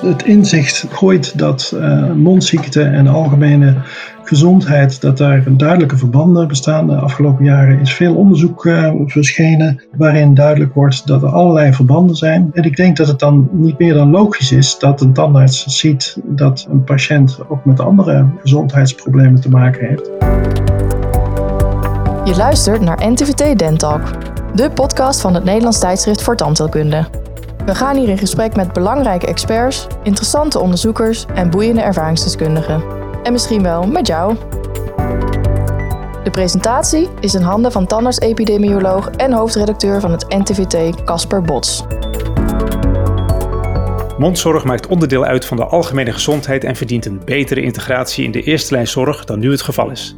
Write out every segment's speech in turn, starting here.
Het inzicht gooit dat uh, mondziekte en algemene gezondheid, dat daar duidelijke verbanden bestaan. De afgelopen jaren is veel onderzoek uh, verschenen waarin duidelijk wordt dat er allerlei verbanden zijn. En ik denk dat het dan niet meer dan logisch is dat een tandarts ziet dat een patiënt ook met andere gezondheidsproblemen te maken heeft. Je luistert naar NTVT Dentalk, de podcast van het Nederlands tijdschrift voor tandheelkunde. We gaan hier in gesprek met belangrijke experts, interessante onderzoekers en boeiende ervaringsdeskundigen. En misschien wel met jou. De presentatie is in handen van tandarts-epidemioloog en hoofdredacteur van het NTVT, Casper Bots. Mondzorg maakt onderdeel uit van de algemene gezondheid en verdient een betere integratie in de eerste lijn zorg dan nu het geval is.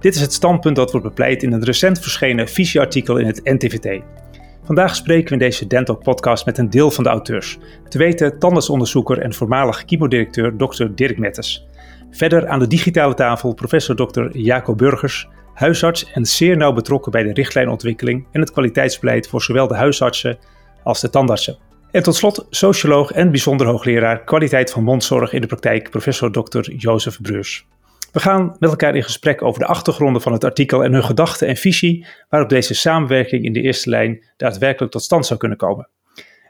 Dit is het standpunt dat wordt bepleit in een recent verschenen visieartikel in het NTVT. Vandaag spreken we in deze Dental podcast met een deel van de auteurs. Te weten tandartsonderzoeker en voormalig chemodirecteur Dr. Dirk Mettes. Verder aan de digitale tafel professor Dr. Jacob Burgers, huisarts en zeer nauw betrokken bij de richtlijnontwikkeling en het kwaliteitsbeleid voor zowel de huisartsen als de tandartsen. En tot slot socioloog en bijzonder hoogleraar kwaliteit van mondzorg in de praktijk professor Dr. Jozef Breurs. We gaan met elkaar in gesprek over de achtergronden van het artikel en hun gedachten en visie waarop deze samenwerking in de eerste lijn daadwerkelijk tot stand zou kunnen komen.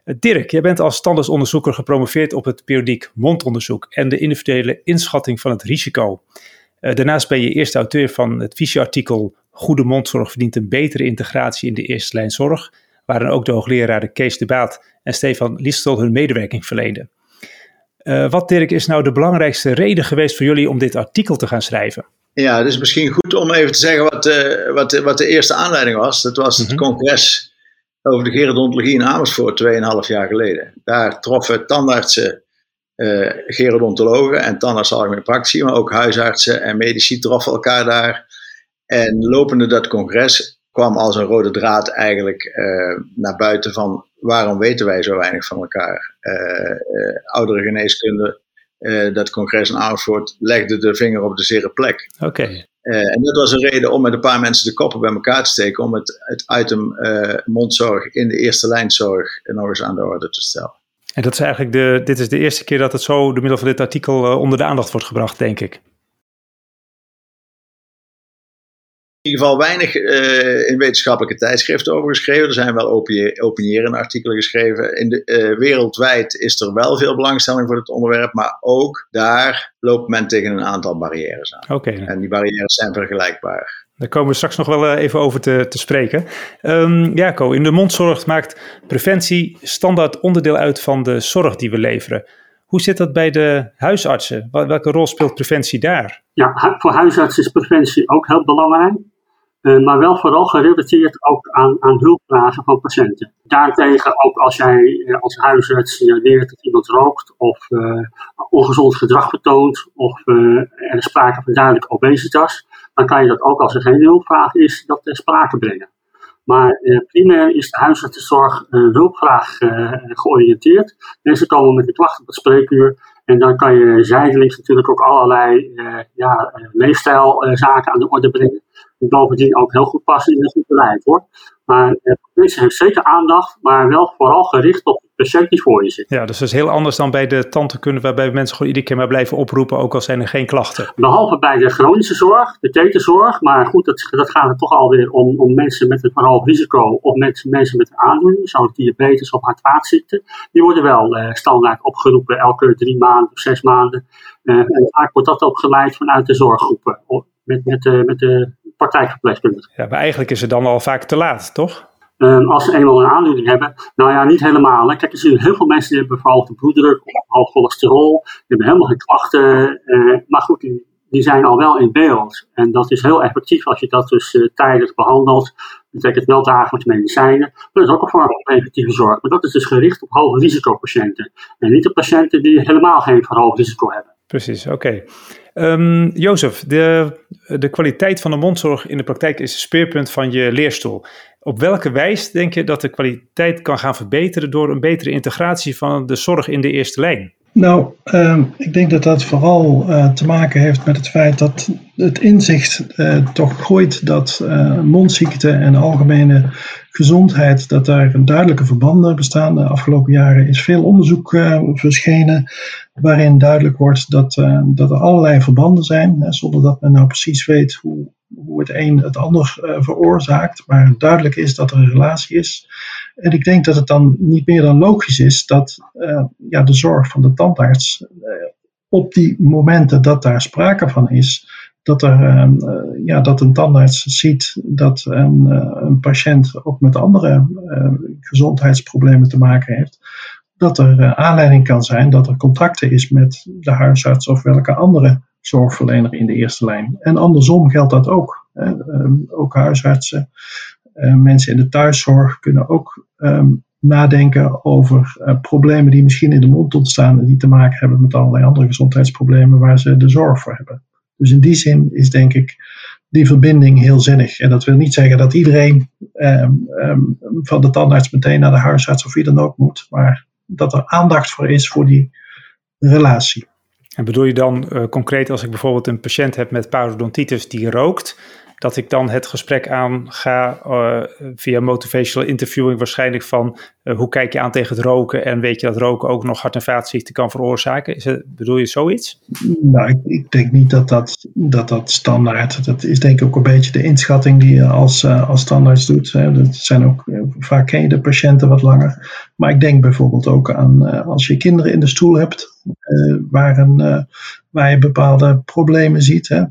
Eh, Dirk, jij bent als standaardsonderzoeker gepromoveerd op het periodiek mondonderzoek en de individuele inschatting van het risico. Eh, daarnaast ben je eerste auteur van het visieartikel Goede mondzorg verdient een betere integratie in de eerste lijn zorg, waarin ook de hoogleraren Kees de Baat en Stefan Liestel hun medewerking verleenden. Uh, wat, Dirk, is nou de belangrijkste reden geweest voor jullie om dit artikel te gaan schrijven? Ja, het is misschien goed om even te zeggen wat, uh, wat, wat de eerste aanleiding was. Dat was het mhm. congres over de gerodontologie in Amersfoort 2,5 jaar geleden. Daar troffen tandartsen, uh, gerodontologen en tandartsen algemene praktici, maar ook huisartsen en medici troffen elkaar daar. En lopende dat congres kwam als een rode draad eigenlijk naar buiten van waarom weten wij zo weinig van elkaar? Uh, oudere geneeskunde, uh, dat congres in Amersfoort, legde de vinger op de zere plek. Oké. en dat was een reden om met een paar mensen de koppen bij elkaar te steken, om het, het item mondzorg in de eerste lijnzorg nog eens aan de orde te stellen. En dat is eigenlijk de, dit is de eerste keer dat het zo door middel van dit artikel onder de aandacht wordt gebracht, denk ik. Ieder geval weinig uh, in wetenschappelijke tijdschriften over geschreven. Er zijn wel opinierende artikelen geschreven. In de, uh, wereldwijd is er wel veel belangstelling voor het onderwerp, maar ook daar loopt men tegen een aantal barrières aan. Oké. En die barrières zijn vergelijkbaar. Daar komen we straks nog wel eh, even over te, te spreken. Um, Jaco, in de mondzorg maakt preventie standaard onderdeel uit van de zorg die we leveren. Hoe zit dat bij de huisartsen? Welke rol speelt preventie daar? Ja, voor huisartsen is preventie ook heel belangrijk. Uh, maar wel vooral gerelateerd ook aan, aan hulpvragen van patiënten. Daarentegen ook als jij uh, als huisarts signaleert dat iemand rookt of ongezond gedrag vertoont of er sprake van duidelijke obesitas, dan kan je dat ook als er geen hulpvraag is, dat ter sprake brengen. Maar primair is de huisartsenzorg hulpvraag georiënteerd. Mensen komen met een klacht op het spreekuur en dan kan je zijdelings natuurlijk ook allerlei ja, leefstijlzaken aan de orde brengen die bovendien ook heel goed passen in het goed beleid hoor. Maar uh, mensen heeft zeker aandacht, maar wel vooral gericht op de patiënt die voor je zit. Ja, dus dat is heel anders dan bij de tandheelkunde, waarbij mensen gewoon iedere keer maar blijven oproepen, ook al zijn er geen klachten. Behalve bij de chronische zorg, de tetenzorg, maar goed, dat, dat gaat er toch alweer om, om mensen met een verhoogd risico of met mensen met een aandoening, zoals diabetes of hart-vaatziekten. Die worden wel uh, standaard opgeroepen elke drie maanden of zes maanden. Uh, en vaak wordt dat ook geleid vanuit de zorggroepen, met, met, met de praktijkverpleegkundige. Ja, maar eigenlijk is het dan al vaak te laat, toch? Um, als ze eenmaal een aandoening hebben, nou ja, niet helemaal. Hè. Kijk, er zijn heel veel mensen die hebben verhoogde bloeddruk of hoog cholesterol, die hebben helemaal geen klachten. Uh, maar goed, die, die, zijn al wel in beeld. En dat is heel effectief als je dat dus uh, tijdig behandelt. Dat betekent wel dagelijks medicijnen. Dat is ook een vorm van preventieve zorg. Maar dat is dus gericht op hoge risicopatiënten. En niet op patiënten die helemaal geen verhoogd risico hebben. Precies, oké. Um, Jozef, de, de kwaliteit van de mondzorg in de praktijk is een speerpunt van je leerstoel. Op welke wijze denk je dat de kwaliteit kan gaan verbeteren door een betere integratie van de zorg in de eerste lijn? Nou, ehm, ik denk dat dat vooral uh, te maken heeft met het feit dat het inzicht uh, toch groeit dat uh, mondziekte en algemene gezondheid, dat daar duidelijke verbanden bestaan. De afgelopen jaren is veel onderzoek verschenen waarin duidelijk wordt dat, dat er allerlei verbanden zijn, hè, zonder dat men nou precies weet hoe, hoe het een het ander veroorzaakt. Maar duidelijk is dat er een relatie is. En ik denk dat het dan niet meer dan logisch is dat uh, ja, de zorg van de tandarts uh, op die momenten dat daar sprake van is, dat, er, uh, ja, dat een tandarts ziet dat een, een patiënt ook met andere gezondheidsproblemen te maken heeft, dat er aanleiding kan zijn dat er contacten is met de huisarts of welke andere zorgverlener in de eerste lijn. En andersom geldt dat ook. Ehm, ook huisartsen mensen in de thuiszorg kunnen ook um, nadenken over uh, problemen die misschien in de mond ontstaan en die te maken hebben met allerlei andere gezondheidsproblemen waar ze de zorg voor hebben. Dus in die zin is denk ik die verbinding heel zinnig. En dat wil niet zeggen dat iedereen um, um, van de tandarts meteen naar de huisarts of wie dan ook moet, maar dat er aandacht voor is voor die relatie. En bedoel je dan uh, concreet als ik bijvoorbeeld een patiënt heb met parodontitis die rookt, dat ik dan het gesprek aan ga uh, via motivational interviewing waarschijnlijk van uh, hoe kijk je aan tegen het roken en weet je dat roken ook nog hart- en vaatziekten kan veroorzaken? Is het, bedoel je zoiets? Nou, ik, ik, denk niet dat dat, dat dat standaard, dat is denk ik ook een beetje de inschatting die je als, uh, als standaard doet. Dat zijn ook, vaak ken je de patiënten wat langer. Maar ik denk bijvoorbeeld ook aan als je kinderen in de stoel hebt, waar, een, waar je bepaalde problemen ziet. Hè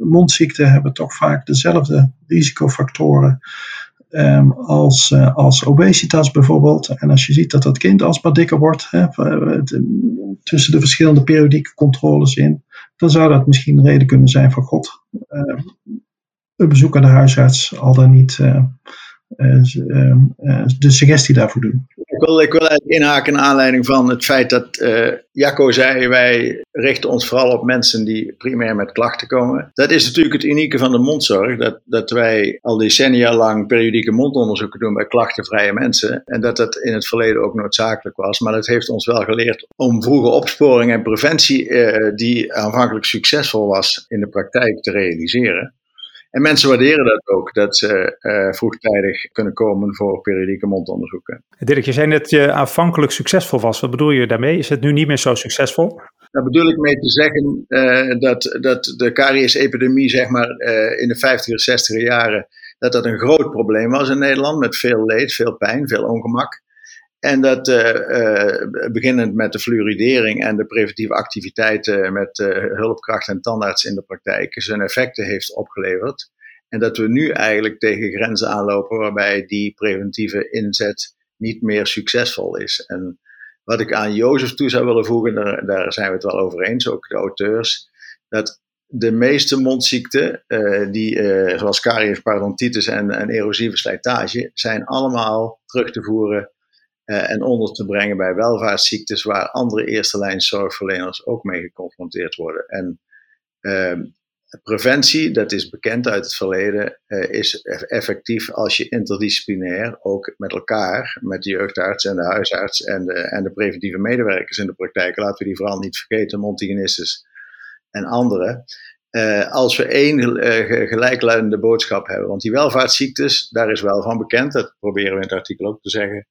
mondziekten hebben toch vaak dezelfde risicofactoren um, als, uh, als obesitas bijvoorbeeld. En als je ziet dat dat kind alsmaar dikker wordt, hè, tussen de verschillende periodieke controles in, dan zou dat misschien een reden kunnen zijn van God. Uh, een bezoek aan de huisarts, al dan niet uh, de suggestie daarvoor doen. Ik wil, ik wil inhaken naar aanleiding van het feit dat uh, Jacco zei: wij richten ons vooral op mensen die primair met klachten komen. Dat is natuurlijk het unieke van de mondzorg: dat, dat wij al decennia lang periodieke mondonderzoeken doen bij klachtenvrije mensen. En dat dat in het verleden ook noodzakelijk was. Maar dat heeft ons wel geleerd om vroege opsporing en preventie, uh, die aanvankelijk succesvol was, in de praktijk te realiseren. En mensen waarderen dat ook, dat ze uh, vroegtijdig kunnen komen voor periodieke mondonderzoeken. Dirk, je zei net dat je aanvankelijk succesvol was. Wat bedoel je daarmee? Is het nu niet meer zo succesvol? Daar bedoel ik mee te zeggen uh, dat, dat de kariesepidemie zeg maar, uh, in de 50er, 60er jaren, dat dat een groot probleem was in Nederland, met veel leed, veel pijn, veel ongemak. En dat uh, beginnend met de fluoridering en de preventieve activiteiten met uh, hulpkracht en tandarts in de praktijk zijn effecten heeft opgeleverd. En dat we nu eigenlijk tegen grenzen aanlopen waarbij die preventieve inzet niet meer succesvol is. En wat ik aan Jozef toe zou willen voegen, daar, zijn we het wel over eens, ook de auteurs, dat de meeste mondziekten, die, zoals caries, parodontitis en, en erosieve slijtage, zijn allemaal terug te voeren uh, en onder te brengen bij welvaartsziektes waar andere eerste lijn zorgverleners ook mee geconfronteerd worden. En uh, preventie, dat is bekend uit het verleden, uh, is effectief als je interdisciplinair ook met elkaar, met de jeugdarts en de huisarts en de, en de preventieve medewerkers in de praktijk, laten we die vooral niet vergeten, Montigenistes en anderen. Uh, als we één uh, gelijkluidende boodschap hebben. Want die welvaartsziektes, daar is wel van bekend, dat proberen we in het artikel ook te zeggen,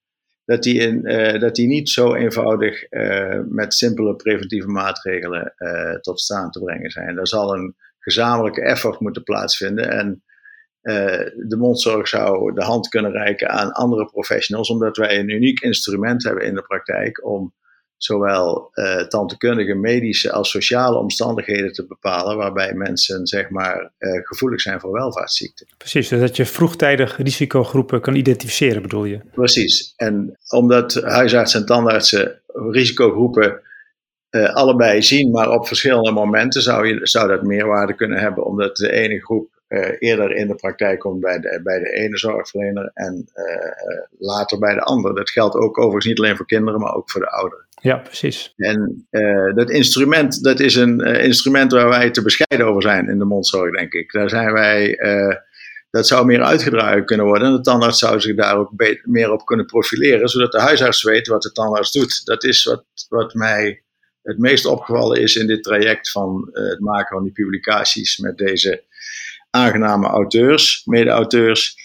dat die, in, uh, dat die niet zo eenvoudig uh, met simpele preventieve maatregelen uh, tot staan te brengen zijn. Er zal een gezamenlijke effort moeten plaatsvinden en de mondzorg zou de hand kunnen reiken aan andere professionals, omdat wij een uniek instrument hebben in de praktijk om zowel uh, tandheelkundige, medische als sociale omstandigheden te bepalen waarbij mensen zeg maar uh, gevoelig zijn voor welvaartsziekten. Precies, dus dat je vroegtijdig risicogroepen kan identificeren bedoel je? Precies, en omdat huisartsen en tandartsen risicogroepen uh, allebei zien, maar op verschillende momenten zou, je, zou dat meerwaarde kunnen hebben, omdat de ene groep eerder in de praktijk komt bij de, bij de ene zorgverlener en later bij de andere. Dat geldt ook overigens niet alleen voor kinderen, maar ook voor de ouderen. Ja, precies. En uh, dat instrument, dat is een uh, instrument waar wij te bescheiden over zijn in de mondzorg, denk ik. Daar zijn wij, uh, dat zou meer uitgedragen kunnen worden. En de tandarts zou zich daar ook meer op kunnen profileren, zodat de huisarts weet wat de tandarts doet. Dat is wat, wat mij het meest opgevallen is in dit traject van het maken van die publicaties met deze aangename auteurs, mede-auteurs,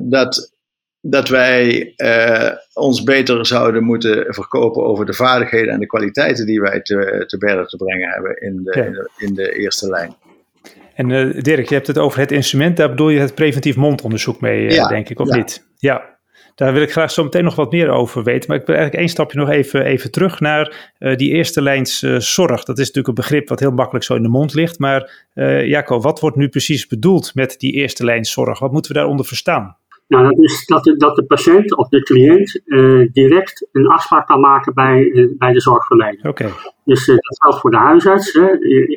dat dat wij uh, ons beter zouden moeten verkopen over de vaardigheden en de kwaliteiten die wij te, te berden te brengen hebben in de, in de, in de eerste lijn. En uh, Dirk, je hebt het over het instrument, daar bedoel je het preventief mondonderzoek mee, uh, ja, denk ik, of ja. niet? Ja. Daar wil ik graag zo meteen nog wat meer over weten. Maar ik wil eigenlijk één stapje nog even, even terug naar die eerste lijns zorg. Dat is natuurlijk een begrip wat heel makkelijk zo in de mond ligt. Maar Jaco, wat wordt nu precies bedoeld met die eerste lijns zorg? Wat moeten we daaronder verstaan? Nou, dat is dat de, dat de patiënt of de cliënt uh, direct een afspraak kan maken bij, uh, bij de zorgverlener. Okay. Dus uh, dat geldt voor de huisarts. Hè.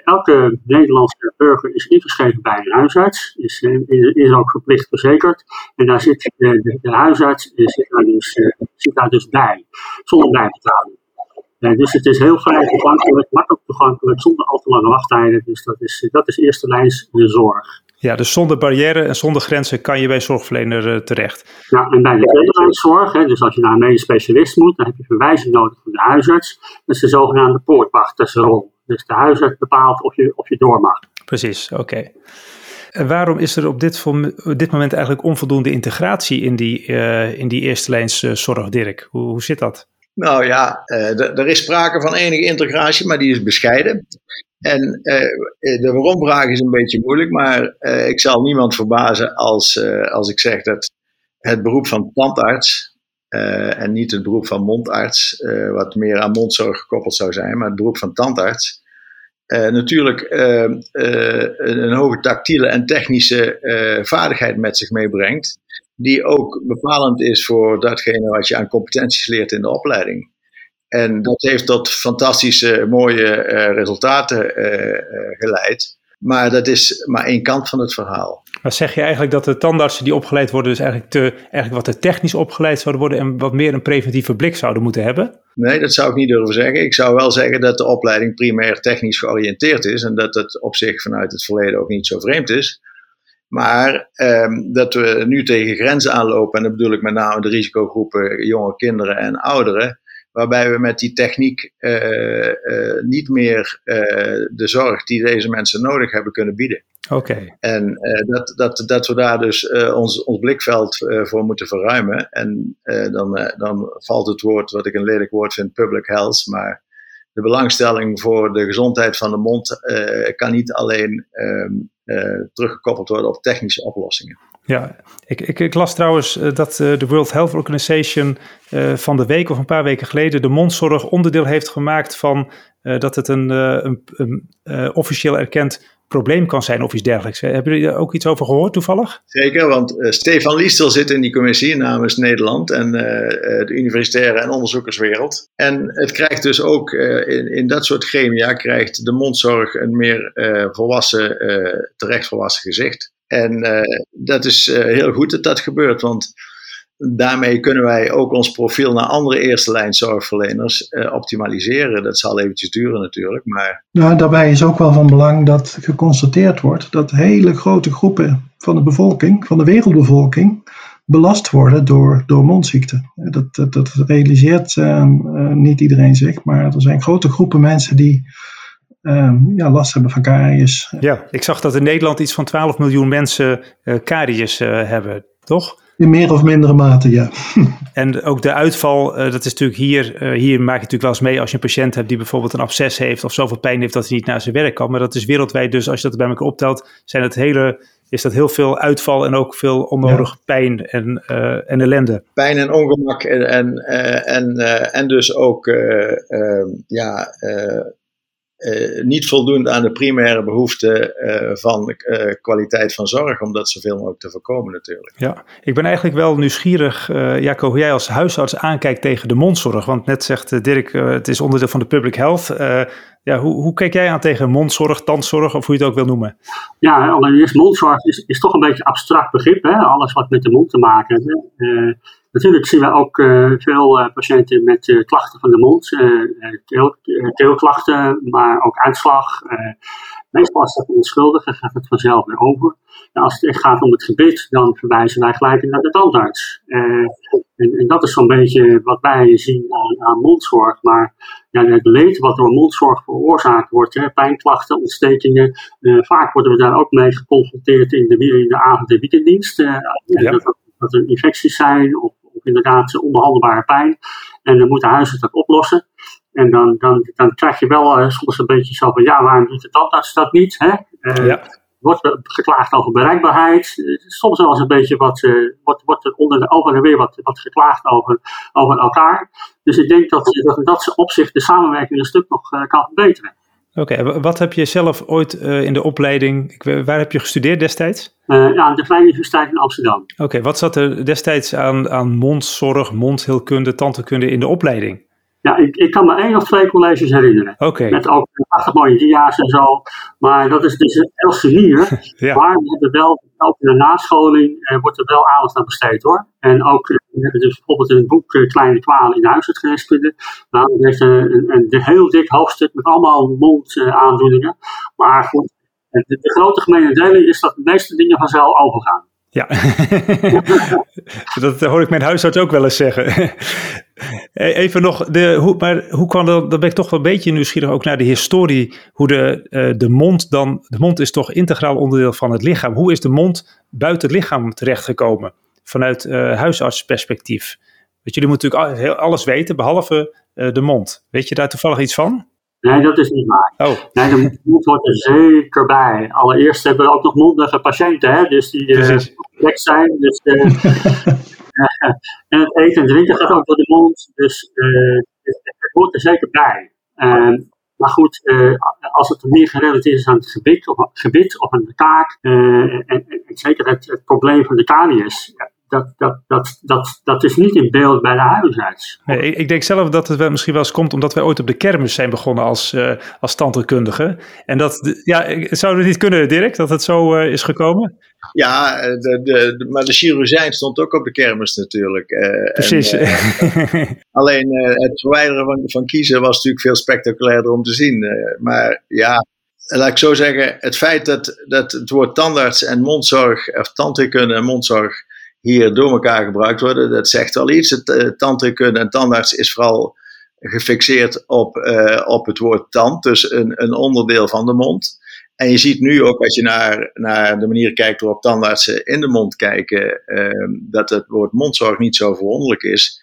Elke Nederlandse burger is ingeschreven bij een huisarts, is, is, is ook verplicht verzekerd. En daar zit de, de huisarts zit daar, dus, zit daar dus bij, zonder bijbetaling. dus het is heel vrij toegankelijk, makkelijk toegankelijk, zonder al te lange wachttijden. Dus dat is, dat is eerste lijns de zorg. Ja, dus zonder barrière en zonder grenzen kan je bij zorgverlener uh, terecht. Ja, en bij de tweede hè, dus als je naar een medisch specialist moet, dan heb je verwijzing nodig van de huisarts. Dat is de zogenaamde poortwachtersrol. Dus de huisarts bepaalt of je, of je door mag. Precies, oké. En waarom is er op dit, dit, moment eigenlijk onvoldoende integratie in die, uh, in die eerste lijns uh, zorg, Dirk? Hoe, hoe zit dat? Nou ja, er is sprake van enige integratie, maar die is bescheiden. En uh, de waarom-vraag is een beetje moeilijk, maar uh, ik zal niemand verbazen als, uh, als ik zeg dat het beroep van tandarts en niet het beroep van mondarts, wat meer aan mondzorg gekoppeld zou zijn, maar het beroep van tandarts, natuurlijk een hoge tactiele en technische vaardigheid met zich meebrengt, die ook bepalend is voor datgene wat je aan competenties leert in de opleiding. En dat heeft tot fantastische, mooie uh, resultaten uh, geleid. Maar dat is maar één kant van het verhaal. Maar zeg je eigenlijk dat de tandartsen die opgeleid worden, dus eigenlijk, te, eigenlijk wat te technisch opgeleid zouden worden en wat meer een preventieve blik zouden moeten hebben? Nee, dat zou ik niet durven zeggen. Ik zou wel zeggen dat de opleiding primair technisch georiënteerd is en dat het op zich vanuit het verleden ook niet zo vreemd is. Maar um, dat we nu tegen grenzen aanlopen, en dat bedoel ik met name de risicogroepen jonge kinderen en ouderen, waarbij we met die techniek uh, uh, niet meer uh, de zorg die deze mensen nodig hebben kunnen bieden. Oké. Okay. En dat, dat, dat we daar dus ons, ons blikveld voor moeten verruimen. En dan, dan valt het woord, wat ik een lelijk woord vind, public health. Maar de belangstelling voor de gezondheid van de mond kan niet alleen ehm, teruggekoppeld worden op technische oplossingen. Ja, ik, ik, ik, las trouwens uh, dat uh, de World Health Organization uh, van de week of een paar weken geleden de mondzorg onderdeel heeft gemaakt van dat het een, een, een officieel erkend probleem kan zijn of iets dergelijks. Hebben jullie daar ook iets over gehoord toevallig? Zeker, want Stefan Liestel zit in die commissie namens Nederland en de universitaire en onderzoekerswereld. En het krijgt dus ook in, in dat soort gremia krijgt de mondzorg een meer volwassen, terecht volwassen gezicht. En uh, dat is uh, heel goed dat dat gebeurt, want daarmee kunnen wij ook ons profiel naar andere eerste lijn zorgverleners uh, optimaliseren. Dat zal eventjes duren natuurlijk, maar... Nou, daarbij is ook wel van belang dat geconstateerd wordt dat hele grote groepen van de bevolking, van de wereldbevolking, belast worden door, door mondziekte. Dat, dat, dat realiseert niet iedereen zich, maar er zijn grote groepen mensen die uh, ja, last hebben van karies. Ja, ik zag dat in Nederland iets van 12 miljoen mensen uh, karies uh, hebben, toch? In meer of mindere mate, ja. en ook de uitval, uh, dat is natuurlijk hier, hier maak je natuurlijk wel eens mee als je een patiënt hebt die bijvoorbeeld een absces heeft of zoveel pijn heeft dat hij niet naar zijn werk kan. Maar dat is wereldwijd, dus als je dat bij elkaar optelt, zijn het hele, is dat heel veel uitval en ook veel onnodig ja. pijn en, en ellende. Pijn en ongemak en, en, en, en dus ook ja, uh, niet voldoende aan de primaire behoeften uh, van uh, kwaliteit van zorg, om dat zoveel mogelijk te voorkomen natuurlijk. Ja, ik ben eigenlijk wel nieuwsgierig, Jacco, hoe jij als huisarts aankijkt tegen de mondzorg. Want net zegt Dirk, het is onderdeel van de public health. ja, hoe, hoe kijk jij aan tegen mondzorg, tandzorg of hoe je het ook wil noemen? Ja, allereerst mondzorg is, is toch een beetje een abstract begrip. Hè? Alles wat met de mond te maken heeft. Natuurlijk zien we ook uh, veel uh, patiënten met uh, klachten van de mond, keel, keelklachten, maar ook uitslag. Meestal als dat onschuldige gaat het vanzelf weer over. En als het echt gaat om het gebit, dan verwijzen wij gelijk naar de tandarts. En, en, dat is zo'n beetje wat wij zien aan, aan mondzorg. Maar ja, het leed wat door mondzorg veroorzaakt wordt, hè, pijnklachten, ontstekingen, uh, vaak worden we daar ook mee geconfronteerd in de, in de avond- en weekenddienst. Uh, ja. dat, dat, er infecties zijn of inderdaad onbehandelbare pijn. En dan moet de huisarts dat oplossen. En dan, dan, dan krijg je wel uh, soms een beetje zo van, ja, waarom doet de tandarts dat niet? Hè? Uh, ja. Wordt geklaagd over bereikbaarheid. soms wel eens een beetje wat, wordt, wordt er onder de over en weer wat, wat geklaagd over, over elkaar. Dus ik denk dat, dat in dat opzicht de samenwerking een stuk nog kan verbeteren. Oké, okay, wat heb je zelf ooit in de opleiding, ik, waar heb je gestudeerd destijds? Uh, ja, de Vrije Universiteit in Amsterdam. Oké, okay, wat zat er destijds aan, aan mondzorg, mondheelkunde, tandheelkunde in de opleiding? Ja, ik, ik kan me één of twee colleges herinneren. Okay. Met ook prachtig mooie dia's en zo. Maar dat is dus heel ja. Maar we hebben wel, ook in de nascholing eh, wordt er wel aandacht aan besteed hoor. En ook, we hebben dus bijvoorbeeld in het boek uh, Kleine Kwalen in de huisartsgeneeskunde. Nou, dat heeft een, een, een, heel dik hoofdstuk met allemaal mondaandoeningen. Uh, maar goed, de, de grote gemene deling is dat de meeste dingen vanzelf overgaan. Ja, dat hoor ik mijn huisarts ook wel eens zeggen. Even nog, de, hoe, maar hoe kwam dat, dan ben ik toch wel een beetje nieuwsgierig ook naar de historie, hoe de, uh, de mond dan, de mond is toch integraal onderdeel van het lichaam. Hoe is de mond buiten het lichaam terechtgekomen vanuit uh, huisartsperspectief? Want jullie moeten natuurlijk alles weten, behalve uh, de mond. Weet je daar toevallig iets van? Nee, dat is niet waar. Oh. Nee, de mond hoort er zeker bij. Allereerst hebben we ook nog mondige patiënten, hè, dus die uh, zijn. Dus, uh, en het eten en drinken gaat ook door de mond, dus het hoort er zeker bij. Ehm, maar goed, als het meer gerelateerd is aan het gebit of, gebit of aan de kaak, en, en, zeker het, het, probleem van de canius, dat, dat, dat, dat, dat is niet in beeld bij de huisarts. Nee, ik, ik, denk zelf dat het wel misschien wel eens komt omdat wij ooit op de kermis zijn begonnen als, uh, als tandheelkundige. En dat, ja, zou het niet kunnen, Dirk, dat het zo uh, is gekomen? Ja, de, de, de, maar de chirurgijn stond ook op de kermis natuurlijk. Uh, Precies. En, alleen het verwijderen van, van kiezen was natuurlijk veel spectaculairder om te zien. maar ja, laat ik zo zeggen, het feit dat, dat het woord tandarts en mondzorg, of tandheelkunde en mondzorg hier door elkaar gebruikt worden, dat zegt wel iets. Het uh, tandheelkunde en tandarts is vooral gefixeerd op, uh, op het woord tand, dus een, een onderdeel van de mond. En je ziet nu ook als je naar, naar de manier kijkt waarop tandartsen in de mond kijken, uh, dat het woord mondzorg niet zo verwonderlijk is,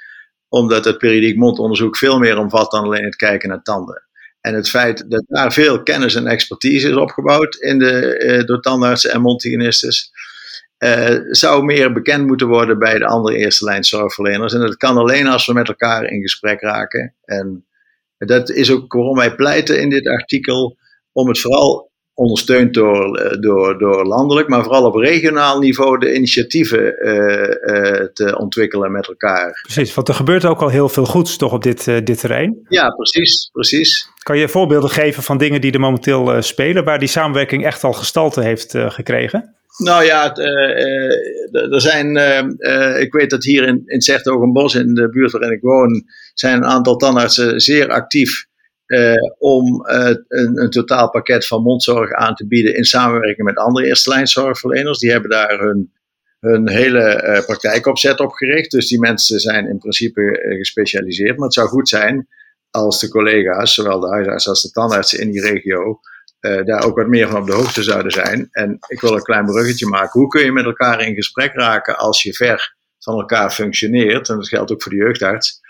omdat het periodiek mondonderzoek veel meer omvat dan alleen het kijken naar tanden. En het feit dat daar veel kennis en expertise is opgebouwd in de, door tandartsen en mondhygiënistes, uh, zou meer bekend moeten worden bij de andere eerste lijn zorgverleners. En dat kan alleen als we met elkaar in gesprek raken. En dat is ook waarom wij pleiten in dit artikel om het vooral ondersteund door, door, door landelijk, maar vooral op regionaal niveau de initiatieven uh, uh, te ontwikkelen met elkaar. Precies, want er gebeurt ook al heel veel goeds toch op dit, uh, dit terrein? Ja, precies, precies. Kan je voorbeelden geven van dingen die er momenteel spelen, waar die samenwerking echt al gestalte heeft gekregen? Nou ja, uh, er zijn, uh, ik weet dat hier in, in Zertogenbos, in de buurt waarin ik woon, zijn een aantal tandartsen zeer actief om een, totaalpakket van mondzorg aan te bieden in samenwerking met andere eerste lijnzorgverleners. Die hebben daar hun, hun hele praktijkopzet op gericht. Dus die mensen zijn in principe gespecialiseerd. Maar het zou goed zijn als de collega's, zowel de huisarts als de tandartsen in die regio, uh, daar ook wat meer van op de hoogte zouden zijn. En ik wil een klein bruggetje maken. Hoe kun je met elkaar in gesprek raken als je ver van elkaar functioneert? En dat geldt ook voor de jeugdarts.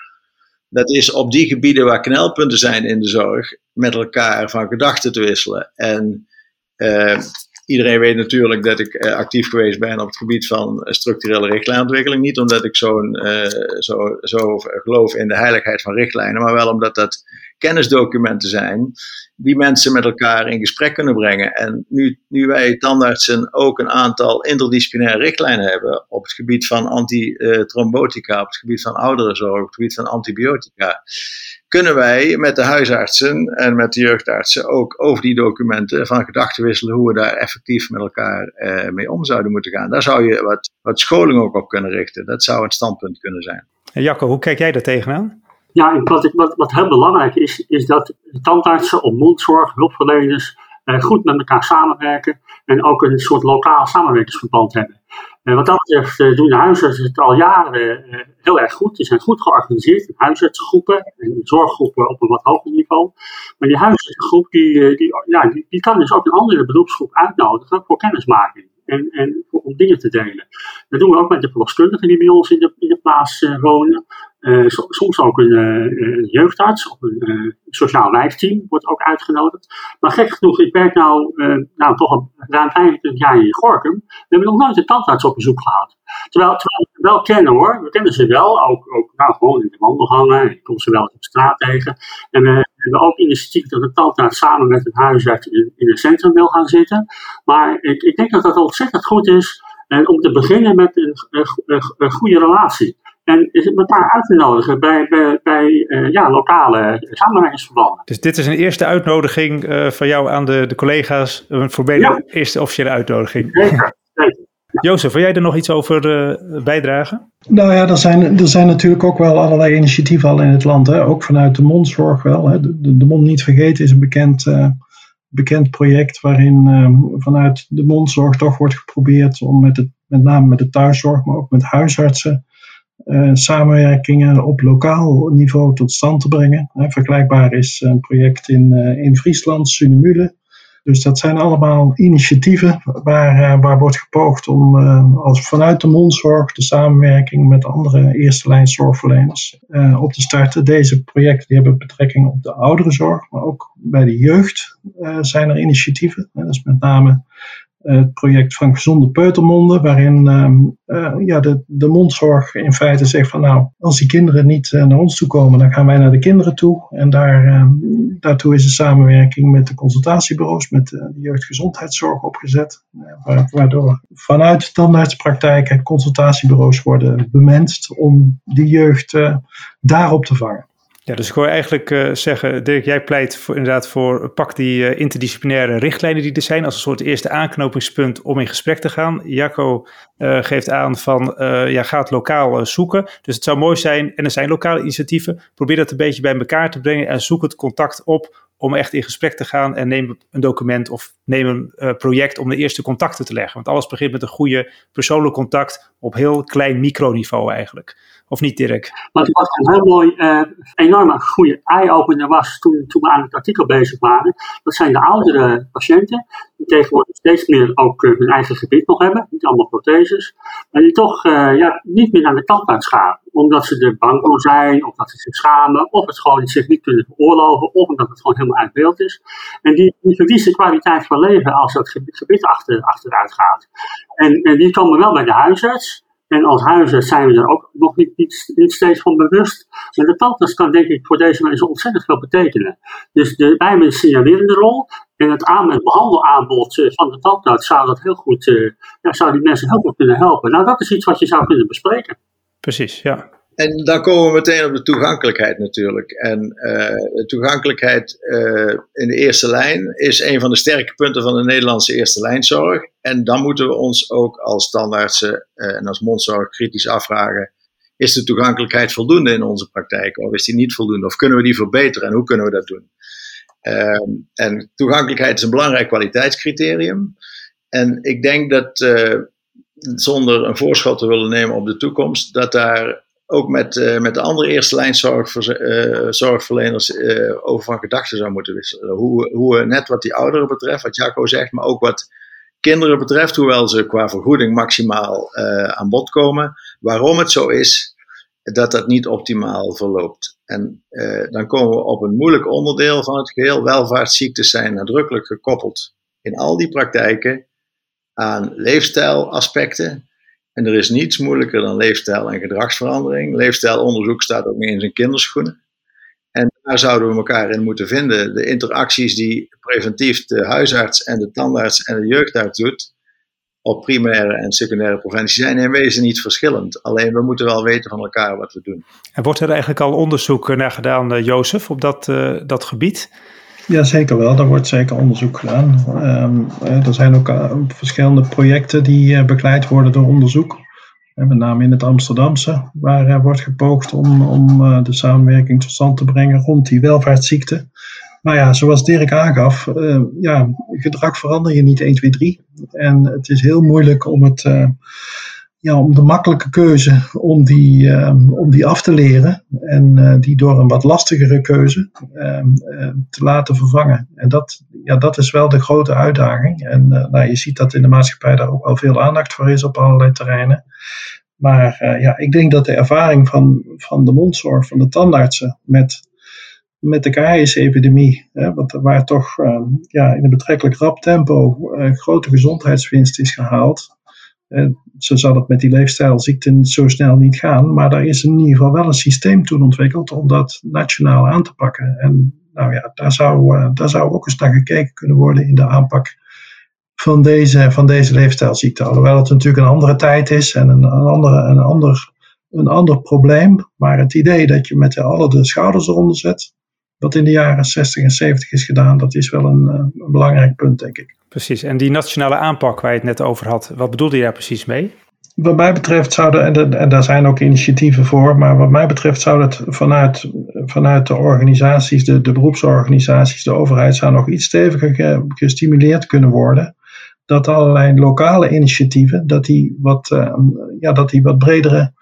Dat is op die gebieden waar knelpunten zijn in de zorg, met elkaar van gedachten te wisselen. En uh, iedereen weet natuurlijk dat ik uh, actief geweest ben op het gebied van structurele richtlijnontwikkeling. Niet omdat ik zo'n, zo, zo geloof in de heiligheid van richtlijnen, maar wel omdat dat kennisdocumenten zijn die mensen met elkaar in gesprek kunnen brengen. En nu, nu wij tandartsen ook een aantal interdisciplinaire richtlijnen hebben op het gebied van antitrombotica, op het gebied van ouderenzorg, op het gebied van antibiotica, kunnen wij met de huisartsen en met de jeugdartsen ook over die documenten van gedachten wisselen hoe we daar effectief met elkaar eh, mee om zouden moeten gaan. Daar zou je wat, wat scholing ook op kunnen richten. Dat zou een standpunt kunnen zijn. Jacco, hoe kijk jij daar tegenaan? Ja, wat, wat, heel belangrijk is, is dat tandartsen of mondzorg, hulpverleners, goed met elkaar samenwerken en ook een soort lokaal samenwerkingsverband hebben. Wat dat betreft uh, doen de huisartsen het al jaren heel erg goed. Die zijn goed georganiseerd, huisartsengroepen en zorggroepen op een wat hoger niveau. Maar die huisartsengroep die, die, ja, die, die kan dus ook een andere beroepsgroep uitnodigen voor kennismaking en, en om dingen te delen. Dat doen we ook met de verloskundigen die bij ons in de, in de plaats wonen. Soms ook een, jeugdarts of een sociaal wijkteam wordt ook uitgenodigd. Maar gek genoeg, ik werk nou, nou toch al ruim 25 jaar in Gorkum. We hebben nog nooit een tandarts op bezoek gehad. Terwijl, terwijl we wel kennen hoor, we kennen ze wel, ook, ook nou, gewoon in de wandelgangen. Ik kom ze wel op straat tegen. En we hebben ook initiatief dat de tandarts samen met het huisarts in, in een centrum wil gaan zitten. Maar ik, ik denk dat dat ontzettend goed is en om te beginnen met een, een, een goede relatie. En is het elkaar uit te nodigen bij, bij, bij uh, ja, lokale samenwerkingsverbanden. Dus dit is een eerste uitnodiging uh, van jou aan de, de collega's. Een ja. eerste officiële uitnodiging. Zeker. Jozef, wil jij er nog iets over uh, bijdragen? Nou ja, er zijn, er zijn natuurlijk ook wel allerlei initiatieven al in het land. Hè? Ook vanuit de mondzorg wel. Hè? De, de, Mond Niet Vergeten is een bekend bekend project waarin uh, vanuit de mondzorg toch wordt geprobeerd om met, het, met name met de thuiszorg, maar ook met huisartsen, uh, samenwerkingen op lokaal niveau tot stand te brengen. Vergelijkbaar is een project in, eh, in Friesland, Sunemule, dus dat zijn allemaal initiatieven waar, eh, waar wordt gepoogd om uh, als vanuit de mondzorg de samenwerking met andere eerste lijn zorgverleners uh, op te starten. Deze projecten die hebben betrekking op de ouderenzorg, maar ook bij de jeugd zijn er initiatieven. Dat is met name het project van Gezonde Peutermonden, waarin uh, ja, de, de mondzorg in feite zegt van nou, als die kinderen niet uh, naar ons toe komen, dan gaan wij naar de kinderen toe. En daar, uh, daartoe is een samenwerking met de consultatiebureaus, met de jeugdgezondheidszorg opgezet, waardoor vanuit tandartspraktijken consultatiebureaus worden bemenst om die jeugd daarop te vangen. Ja, dus ik hoor eigenlijk uh, zeggen, Dirk, jij pleit voor, inderdaad voor pak die uh, interdisciplinaire richtlijnen die er zijn als een soort eerste aanknopingspunt om in gesprek te gaan. Jacco uh, geeft aan van, ja, gaat lokaal zoeken. Dus het zou mooi zijn, en er zijn lokale initiatieven, probeer dat een beetje bij elkaar te brengen en zoek het contact op om echt in gesprek te gaan en neem een document of neem een project om de eerste contacten te leggen. Want alles begint met een goede persoonlijk contact op heel klein microniveau eigenlijk. Of niet, Dirk? Wat was een heel mooi, uh, enorme goede eye-opener was toen, toen we aan het artikel bezig waren. Dat zijn de oudere patiënten, die tegenwoordig steeds meer ook uh, hun eigen gebied nog hebben. Niet allemaal protheses. Maar die toch uh, ja, niet meer naar de tandarts gaan. Omdat ze er bang voor zijn, of dat ze zich schamen, of het gewoon zich niet kunnen veroorloven, of omdat het gewoon helemaal uit beeld is. En die, die verliezen kwaliteit van leven als dat gebied achter, achteruit gaat. En, en die komen wel bij de huisarts. En als huisarts zijn we er ook nog niet, niet, steeds van bewust. Maar de tandarts kan denk ik voor deze mensen ontzettend veel betekenen. Dus de, wij hebben signalerende rol. En het, aan, het behandelaanbod eh, van de tandarts zou dat heel goed, uh, ja, zou die mensen heel goed kunnen helpen. Nou, dat is iets wat je zou kunnen bespreken. Precies, ja. En dan komen we meteen op de toegankelijkheid natuurlijk. En de toegankelijkheid uh, in de eerste lijn is een van de sterke punten van de Nederlandse eerste lijnzorg. En dan moeten we ons ook als standaardse uh, en als mondzorg kritisch afvragen: is de toegankelijkheid voldoende in onze praktijk? Of is die niet voldoende? Of kunnen we die verbeteren en hoe kunnen we dat doen? Ehm, en toegankelijkheid is een belangrijk kwaliteitscriterium. En ik denk dat zonder een voorschot te willen nemen op de toekomst, dat daar ook met, uh, met de andere eerste lijn uh, zorgverleners uh, over van gedachten zou moeten wisselen. Hoe, hoe net wat die ouderen betreft, wat Jacco zegt, maar ook wat kinderen betreft, hoewel ze qua vergoeding maximaal aan bod komen, waarom het zo is dat dat niet optimaal verloopt. En dan komen we op een moeilijk onderdeel van het geheel. Welvaartsziektes zijn nadrukkelijk gekoppeld in al die praktijken aan leefstijlaspecten en er is niets moeilijker dan leefstijl en gedragsverandering. Leefstijlonderzoek staat ook niet in kinderschoenen. En daar zouden we elkaar in moeten vinden. De interacties die preventief de huisarts en de tandarts en de jeugdarts doet, op primaire en secundaire preventie, zijn in wezen niet verschillend. Alleen we moeten wel weten van elkaar wat we doen. En wordt er eigenlijk al onderzoek naar gedaan, uh, Jozef, op dat, uh, dat gebied? Ja, zeker wel. Daar wordt zeker onderzoek gedaan. Um, er zijn ook uh, verschillende projecten die uh, begeleid worden door onderzoek. met name in het Amsterdamse, waar uh, wordt gepoogd om, om de samenwerking tot stand te brengen rond die welvaartsziekten. Nou ja, zoals Dirk aangaf, uh, ja, gedrag verander je niet 1, 2, 3. En het is heel moeilijk om, het, ja, om de makkelijke keuze om die, uh, om die af te leren en die door een wat lastigere keuze ehm, te laten vervangen. En dat, ja, dat is wel de grote uitdaging. En nou, je ziet dat in de maatschappij daar ook wel veel aandacht voor is op allerlei terreinen. Maar ja, ik denk dat de ervaring van, van de mondzorg, van de tandartsen met met de kaaienepidemie, waar toch uh, ja, in een betrekkelijk rap tempo grote gezondheidswinst is gehaald. Zo zal het met die leefstijlziekten zo snel niet gaan, maar daar is in ieder geval wel een systeem toen ontwikkeld om dat nationaal aan te pakken. En nou ja, daar zou, eh, daar zou ook eens naar gekeken kunnen worden in de aanpak van deze, van deze leefstijlziekte. Alhoewel het natuurlijk een andere tijd is en een, een, andere, een, ander, een ander probleem. Maar het idee dat je met alle de schouders eronder zet, wat in de jaren 60 en 70 is gedaan, dat is wel een, eh, een, belangrijk punt, denk ik. Precies. En die nationale aanpak waar je het net over had, wat bedoelde je daar precies mee? Wat mij betreft zouden, en, en daar zijn ook initiatieven voor, maar wat mij betreft zou het vanuit, vanuit de organisaties, de, de beroepsorganisaties, de overheid, zou nog iets steviger gestimuleerd kunnen worden. Dat allerlei lokale initiatieven, dat die wat, uh, ja, dat die wat bredere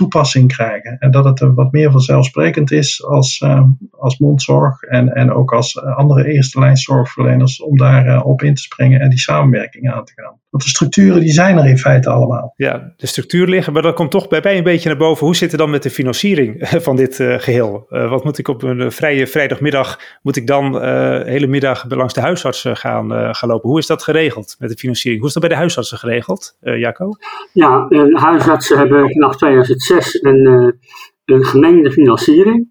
toepassing krijgen. En dat het wat meer vanzelfsprekend is als, uh, als mondzorg en, en ook als eh, andere eerste lijn zorgverleners om daar uh, op in te springen en die samenwerking aan te gaan. Want de structuren die zijn er in feite allemaal. Ja, de structuur liggen, maar dat komt toch bij mij een beetje naar boven. Hoe zit het dan met de financiering van dit uh, geheel? Uh, wat moet ik op een vrije vrijdagmiddag, moet ik dan de hele middag langs de huisartsen gaan, gaan lopen? Hoe is dat geregeld met de financiering? Hoe is dat bij de huisartsen geregeld, Jaco? Ja, de huisartsen hebben vanaf 2006 een, een gemengde financiering.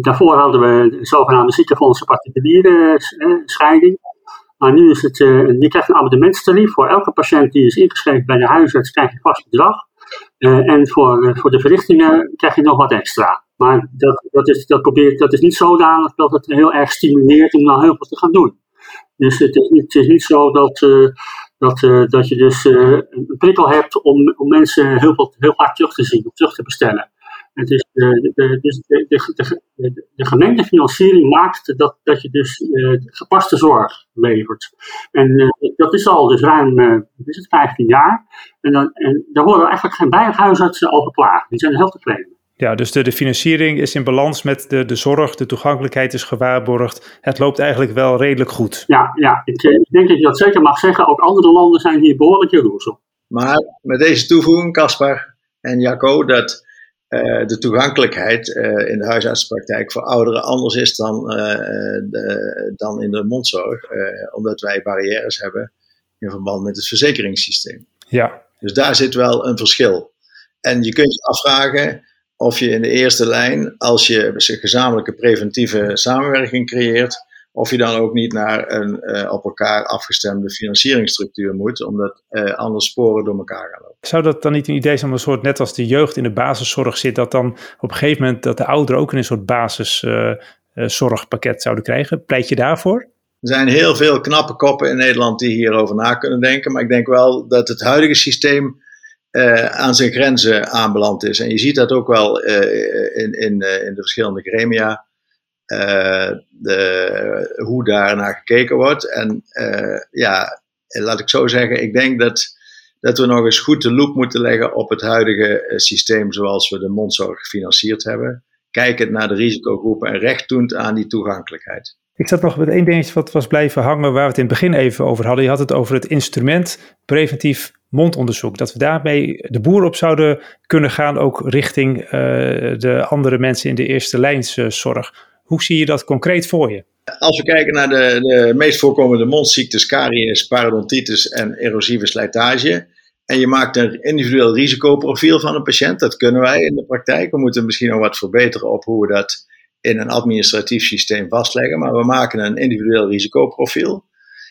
daarvoor hadden we de zogenaamde ziekenfondsen particuliere scheiding. Maar nu is het, je krijgt een abonnementstarief. Voor elke patiënt die is ingeschreven bij de huisarts krijg je vast bedrag. En voor, voor de verrichtingen krijg je nog wat extra. Maar dat, dat, is, dat, probeert, dat is niet zodanig dat het heel erg stimuleert om nou heel veel te gaan doen. Dus het is het is niet zo dat, dat, dat je dus een prikkel hebt om, om mensen heel, veel, heel vaak terug te zien, of terug te bestellen. Het is de, de, dus de, de, de, de gemeentefinanciering maakt dat, dat je dus gepaste zorg levert. En dat is al dus ruim uh, is het, 15 jaar. En, dan, en daar worden eigenlijk geen bijhuisartsen over klagen. Die zijn heel tevreden. Ja, dus de, de financiering is in balans met de, de zorg, de toegankelijkheid is gewaarborgd. Het loopt eigenlijk wel redelijk goed. Ja, ja ik, ik denk dat je dat zeker mag zeggen. Ook andere landen zijn hier behoorlijk jaloers op. Maar met deze toevoeging, Caspar en Jacco, dat uh, de toegankelijkheid uh, in de huisartsenpraktijk voor ouderen anders is dan, uh, de, dan in de mondzorg, omdat wij barrières hebben in verband met het verzekeringssysteem. Ja. Dus daar zit wel een verschil. En je kunt je afvragen of je in de eerste lijn, als je een gezamenlijke preventieve samenwerking creëert, of je dan ook niet naar een uh, op elkaar afgestemde financieringsstructuur moet, omdat uh, anders sporen door elkaar gaan lopen. Zou dat dan niet een idee zijn, een soort net als de jeugd in de basiszorg zit, dat dan op een gegeven moment dat de ouderen ook in een soort basiszorgpakket uh, zouden krijgen? Pleit je daarvoor? Er zijn heel veel knappe koppen in Nederland die hierover na kunnen denken, maar ik denk wel dat het huidige systeem aan zijn grenzen aanbeland is. En je ziet dat ook wel in, in, in de verschillende gremia de, hoe daar naar gekeken wordt. En ja, laat ik zo zeggen, ik denk dat, dat we nog eens goed de loop moeten leggen op het huidige eh, systeem zoals we de mondzorg gefinancierd hebben. Kijkend naar de risicogroepen en recht doend aan die toegankelijkheid. Ik zat nog met één dingetje wat was blijven hangen waar we het in het begin even over hadden. Je had het over het instrument preventief mondonderzoek. Dat we daarmee de boer op zouden kunnen gaan, ook richting uh, de andere mensen in de eerste lijnszorg. Hoe zie je dat concreet voor je? Als we kijken naar de, de meest voorkomende mondziektes, caries, parodontitis en erosieve slijtage. En je maakt een individueel risicoprofiel van een patiënt. Dat kunnen wij in de praktijk. We moeten misschien nog wat verbeteren op hoe we dat in een administratief systeem vastleggen. Maar we maken een individueel risicoprofiel.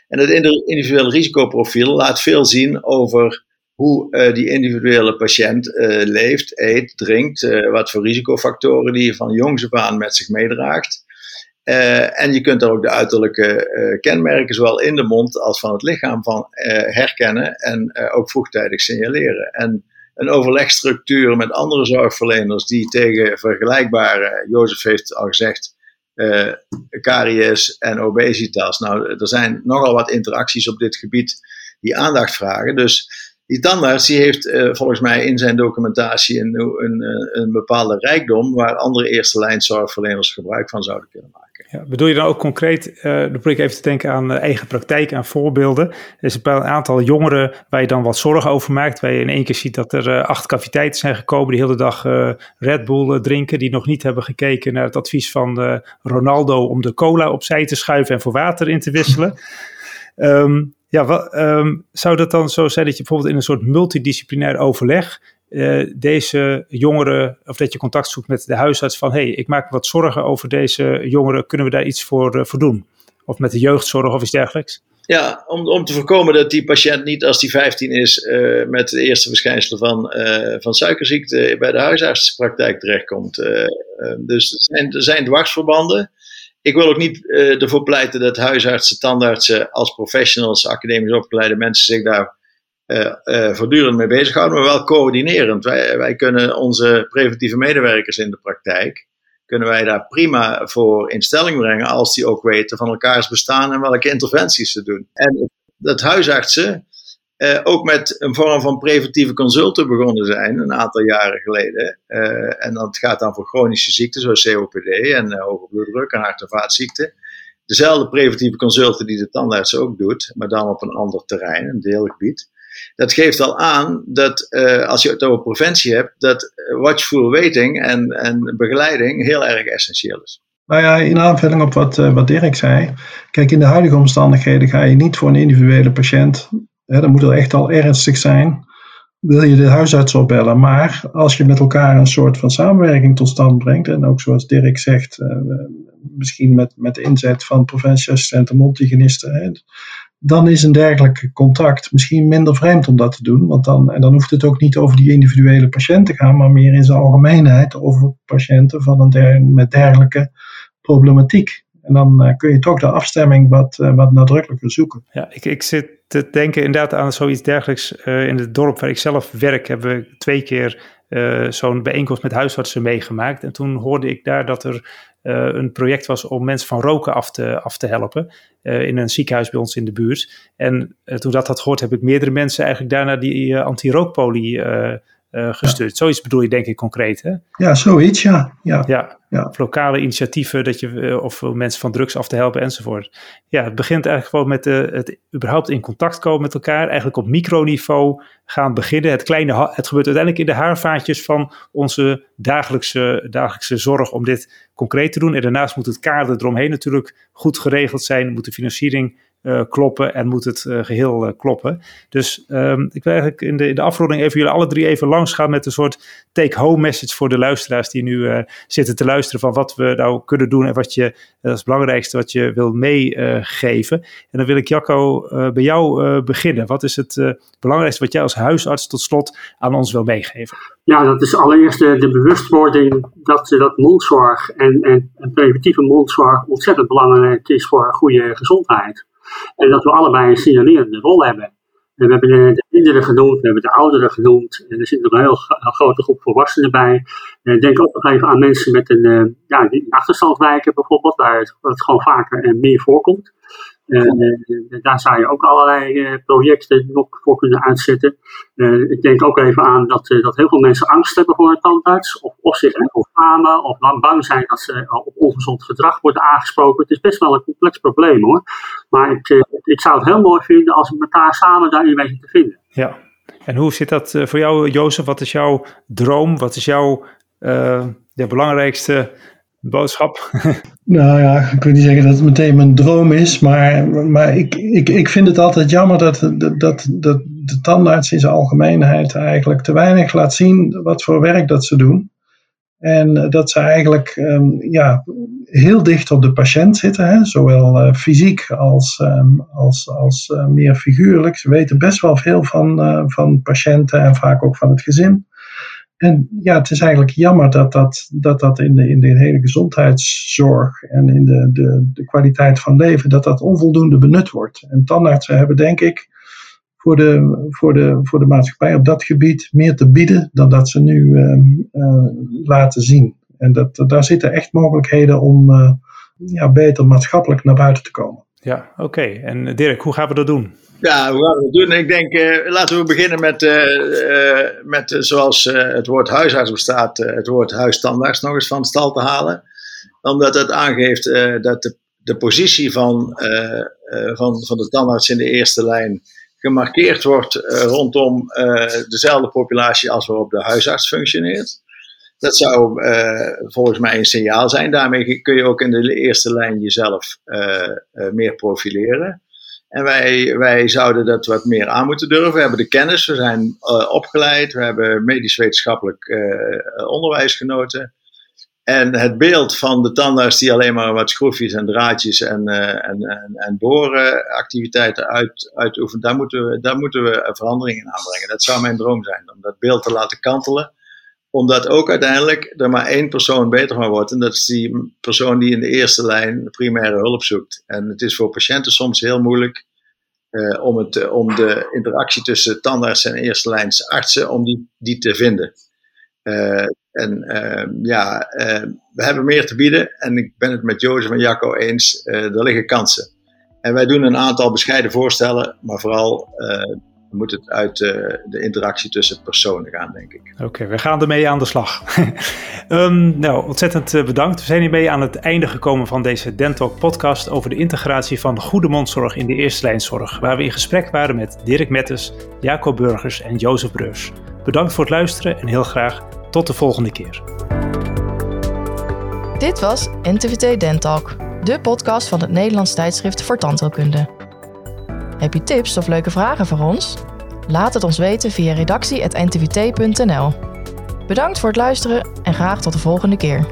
En dat individuele risicoprofiel laat veel zien over hoe uh, die individuele patiënt uh, leeft, eet, drinkt, uh, wat voor risicofactoren die je van jongs af aan met zich meedraagt. en je kunt daar ook de uiterlijke kenmerken, zowel in de mond als van het lichaam, van herkennen en ook vroegtijdig signaleren. En een overlegstructuur met andere zorgverleners die tegen vergelijkbare, Jozef heeft al gezegd, uh, caries en obesitas. Nou, er zijn nogal wat interacties op dit gebied die aandacht vragen. Dus die tandarts die heeft uh, volgens mij in zijn documentatie een, een, een bepaalde rijkdom waar andere eerste lijn zorgverleners gebruik van zouden kunnen maken. Ja, bedoel je dan ook concreet, uh, dan probeer ik even te denken aan uh, eigen praktijk, aan voorbeelden. Er is een aantal jongeren waar je dan wat zorgen over maakt, waar je in één keer ziet dat er uh, acht caviteiten zijn gekomen die de hele dag Red Bull drinken, die nog niet hebben gekeken naar het advies van Ronaldo om de cola opzij te schuiven en voor water in te wisselen. um, ja, um, zou dat dan zo zijn dat je bijvoorbeeld in een soort multidisciplinair overleg uh, deze jongeren, of dat je contact zoekt met de huisarts van, hey, ik maak me wat zorgen over deze jongeren, kunnen we daar iets voor, uh, doen? Of met de jeugdzorg of iets dergelijks? Ja, om, om te voorkomen dat die patiënt niet als die 15 is uh, met de eerste verschijnselen van, van suikerziekte bij de huisartspraktijk terechtkomt. dus er zijn, er zijn dwarsverbanden. Ik wil ook niet ervoor pleiten dat huisartsen, tandartsen als professionals, academisch opgeleide mensen zich daar uh, uh, voortdurend mee bezighouden, maar wel coördinerend. Wij, wij kunnen onze preventieve medewerkers in de praktijk, kunnen wij daar prima voor in stelling brengen als die ook weten van elkaars bestaan en welke interventies ze doen. En dat huisartsen uh, ook met een vorm van preventieve consulten begonnen zijn, een aantal jaren geleden. en dat gaat dan voor chronische ziekten zoals COPD en hoge bloeddruk en hart- en vaatziekten. Dezelfde preventieve consulten die de tandarts ook doet, maar dan op een ander terrein, een deelgebied dat geeft al aan dat uh, als je het over preventie hebt, dat watchful waiting en, en begeleiding heel erg essentieel is. Nou ja, in aanvulling op wat, uh, wat Dirk zei. Kijk, in de huidige omstandigheden ga je niet voor een individuele patiënt. Hè, dan moet het echt al ernstig zijn. Wil je de huisarts opbellen. Maar als je met elkaar een soort van samenwerking tot stand brengt. En ook zoals Dirk zegt, misschien met, met inzet van preventieassistenten, mondhygiënisten dan is een dergelijk contact misschien minder vreemd om dat te doen. Want dan, en dan hoeft het ook niet over die individuele patiënt te gaan, maar meer in zijn algemeenheid over patiënten van een met dergelijke problematiek. En dan uh, kun je toch de afstemming wat, uh, wat nadrukkelijker zoeken. Ja, ik, ik zit te denken inderdaad aan zoiets dergelijks. Uh, in het dorp waar ik zelf werk hebben we twee keer zo'n bijeenkomst met huisartsen meegemaakt. En toen hoorde ik daar dat er uh, een project was om mensen van roken af te, af te helpen. Uh, in een ziekenhuis bij ons in de buurt. En toen dat had gehoord, heb ik meerdere mensen eigenlijk daarna die anti-rookpolie gestuurd. Ja. Zoiets bedoel je denk ik concreet, hè? Ja, zoiets, ja. Ja, ja, lokale initiatieven, dat je, uh, of mensen van drugs af te helpen enzovoort. Ja, het begint eigenlijk gewoon met uh, het überhaupt in contact komen met elkaar. Eigenlijk op microniveau gaan beginnen. Het, kleine, het gebeurt uiteindelijk in de haarvaatjes van onze dagelijkse, dagelijkse zorg om dit concreet te doen. En daarnaast moet het kader eromheen natuurlijk goed geregeld zijn. Moet de financiering uh, kloppen en moet het uh, geheel uh, kloppen. Dus um, ik wil eigenlijk in de, in de afronding even jullie alle drie even langs gaan met een soort take-home message voor de luisteraars die nu zitten te luisteren van wat we nou kunnen doen en wat je, dat is het belangrijkste wat je wil meegeven. en dan wil ik Jacco bij jou beginnen. Wat is het belangrijkste wat jij als huisarts tot slot aan ons wil meegeven? Ja, dat is allereerst de, de bewustwording dat, dat mondzorg en, en, en preventieve mondzorg ontzettend belangrijk is voor goede gezondheid. En dat we allebei een signalerende rol hebben. En we hebben de, de kinderen genoemd, we hebben de ouderen genoemd. En er zit nog een heel, grote groep volwassenen bij. En denk ook nog even aan mensen met een, uh, ja, die bijvoorbeeld, waar het, het gewoon vaker en meer voorkomt. Uh, daar zou je ook allerlei uh, projecten nog voor kunnen uitzetten. Ik denk ook even aan dat, dat heel veel mensen angst hebben voor een tandarts. Of, of zich echt schamen. Of bang zijn dat ze op ongezond gedrag worden aangesproken. Het is best wel een complex probleem hoor. Maar ik, ik zou het heel mooi vinden als we elkaar samen daarin weten te vinden. Ja, en hoe zit dat voor jou Jozef? Wat is jouw droom? Wat is jouw de belangrijkste boodschap? Nou ja, ik wil niet zeggen dat het meteen mijn droom is, maar, maar ik, ik, ik vind het altijd jammer dat, dat, dat, de tandarts in zijn algemeenheid eigenlijk te weinig laat zien wat voor werk dat ze doen. En dat ze eigenlijk um, ja, heel dicht op de patiënt zitten, hè? zowel uh, fysiek als, um, als, als uh, meer figuurlijk. Ze weten best wel veel van, uh, van patiënten en vaak ook van het gezin. En ja, het is eigenlijk jammer dat dat, dat, dat in, de, in de hele gezondheidszorg en in de, de, de kwaliteit van leven, dat dat onvoldoende benut wordt. En tandartsen hebben denk ik voor de, voor de, voor de maatschappij op dat gebied meer te bieden dan dat ze nu uh, uh, laten zien. En dat, daar zitten echt mogelijkheden om, uh, ja, beter maatschappelijk naar buiten te komen. Ja, oké. En Dirk, hoe gaan we dat doen? Ja, hoe gaan we dat doen? Ik denk, uh, laten we beginnen met, uh, met zoals het woord huisarts bestaat, het woord huisstandaards nog eens van stal te halen. Omdat het aangeeft dat de, de positie van, van, van de tandarts in de eerste lijn gemarkeerd wordt rondom dezelfde populatie als waarop de huisarts functioneert. Dat zou volgens mij een signaal zijn. Daarmee kun je ook in de eerste lijn jezelf meer profileren. En wij, wij zouden dat wat meer aan moeten durven. We hebben de kennis, we zijn opgeleid, we hebben medisch-wetenschappelijk onderwijs genoten. En het beeld van de tandarts die alleen maar wat schroefjes en draadjes en, uh, en, en, en borenactiviteiten uit, uitoefent, daar moeten, we, daar moeten we verandering in aanbrengen. Dat zou mijn droom zijn, om dat beeld te laten kantelen omdat ook uiteindelijk er maar één persoon beter van wordt. En dat is die persoon die in de eerste lijn primaire hulp zoekt. En het is voor patiënten soms heel moeilijk uh, om, het, om de interactie tussen tandarts en eerste lijns artsen, om die, die te vinden. Uh, en uh, ja, we hebben meer te bieden. En ik ben het met Jozef en Jacco eens. er liggen kansen. En wij doen een aantal bescheiden voorstellen, maar vooral moet het uit uh, de interactie tussen personen gaan, denk ik. Oké, we gaan ermee aan de slag. um, nou, ontzettend uh, bedankt. We zijn hiermee aan het einde gekomen van deze Dentalk podcast over de integratie van goede mondzorg in de eerste lijnzorg, waar we in gesprek waren met Dirk Mettes, Jacob Burgers en Jozef Breurs. Bedankt voor het luisteren en heel graag tot de volgende keer. Dit was NTVT Dentalk, de podcast van het Nederlands tijdschrift voor tandheelkunde. Heb je tips of leuke vragen voor ons? Laat het ons weten via redactie.ntvt.nl. Bedankt voor het luisteren en graag tot de volgende keer.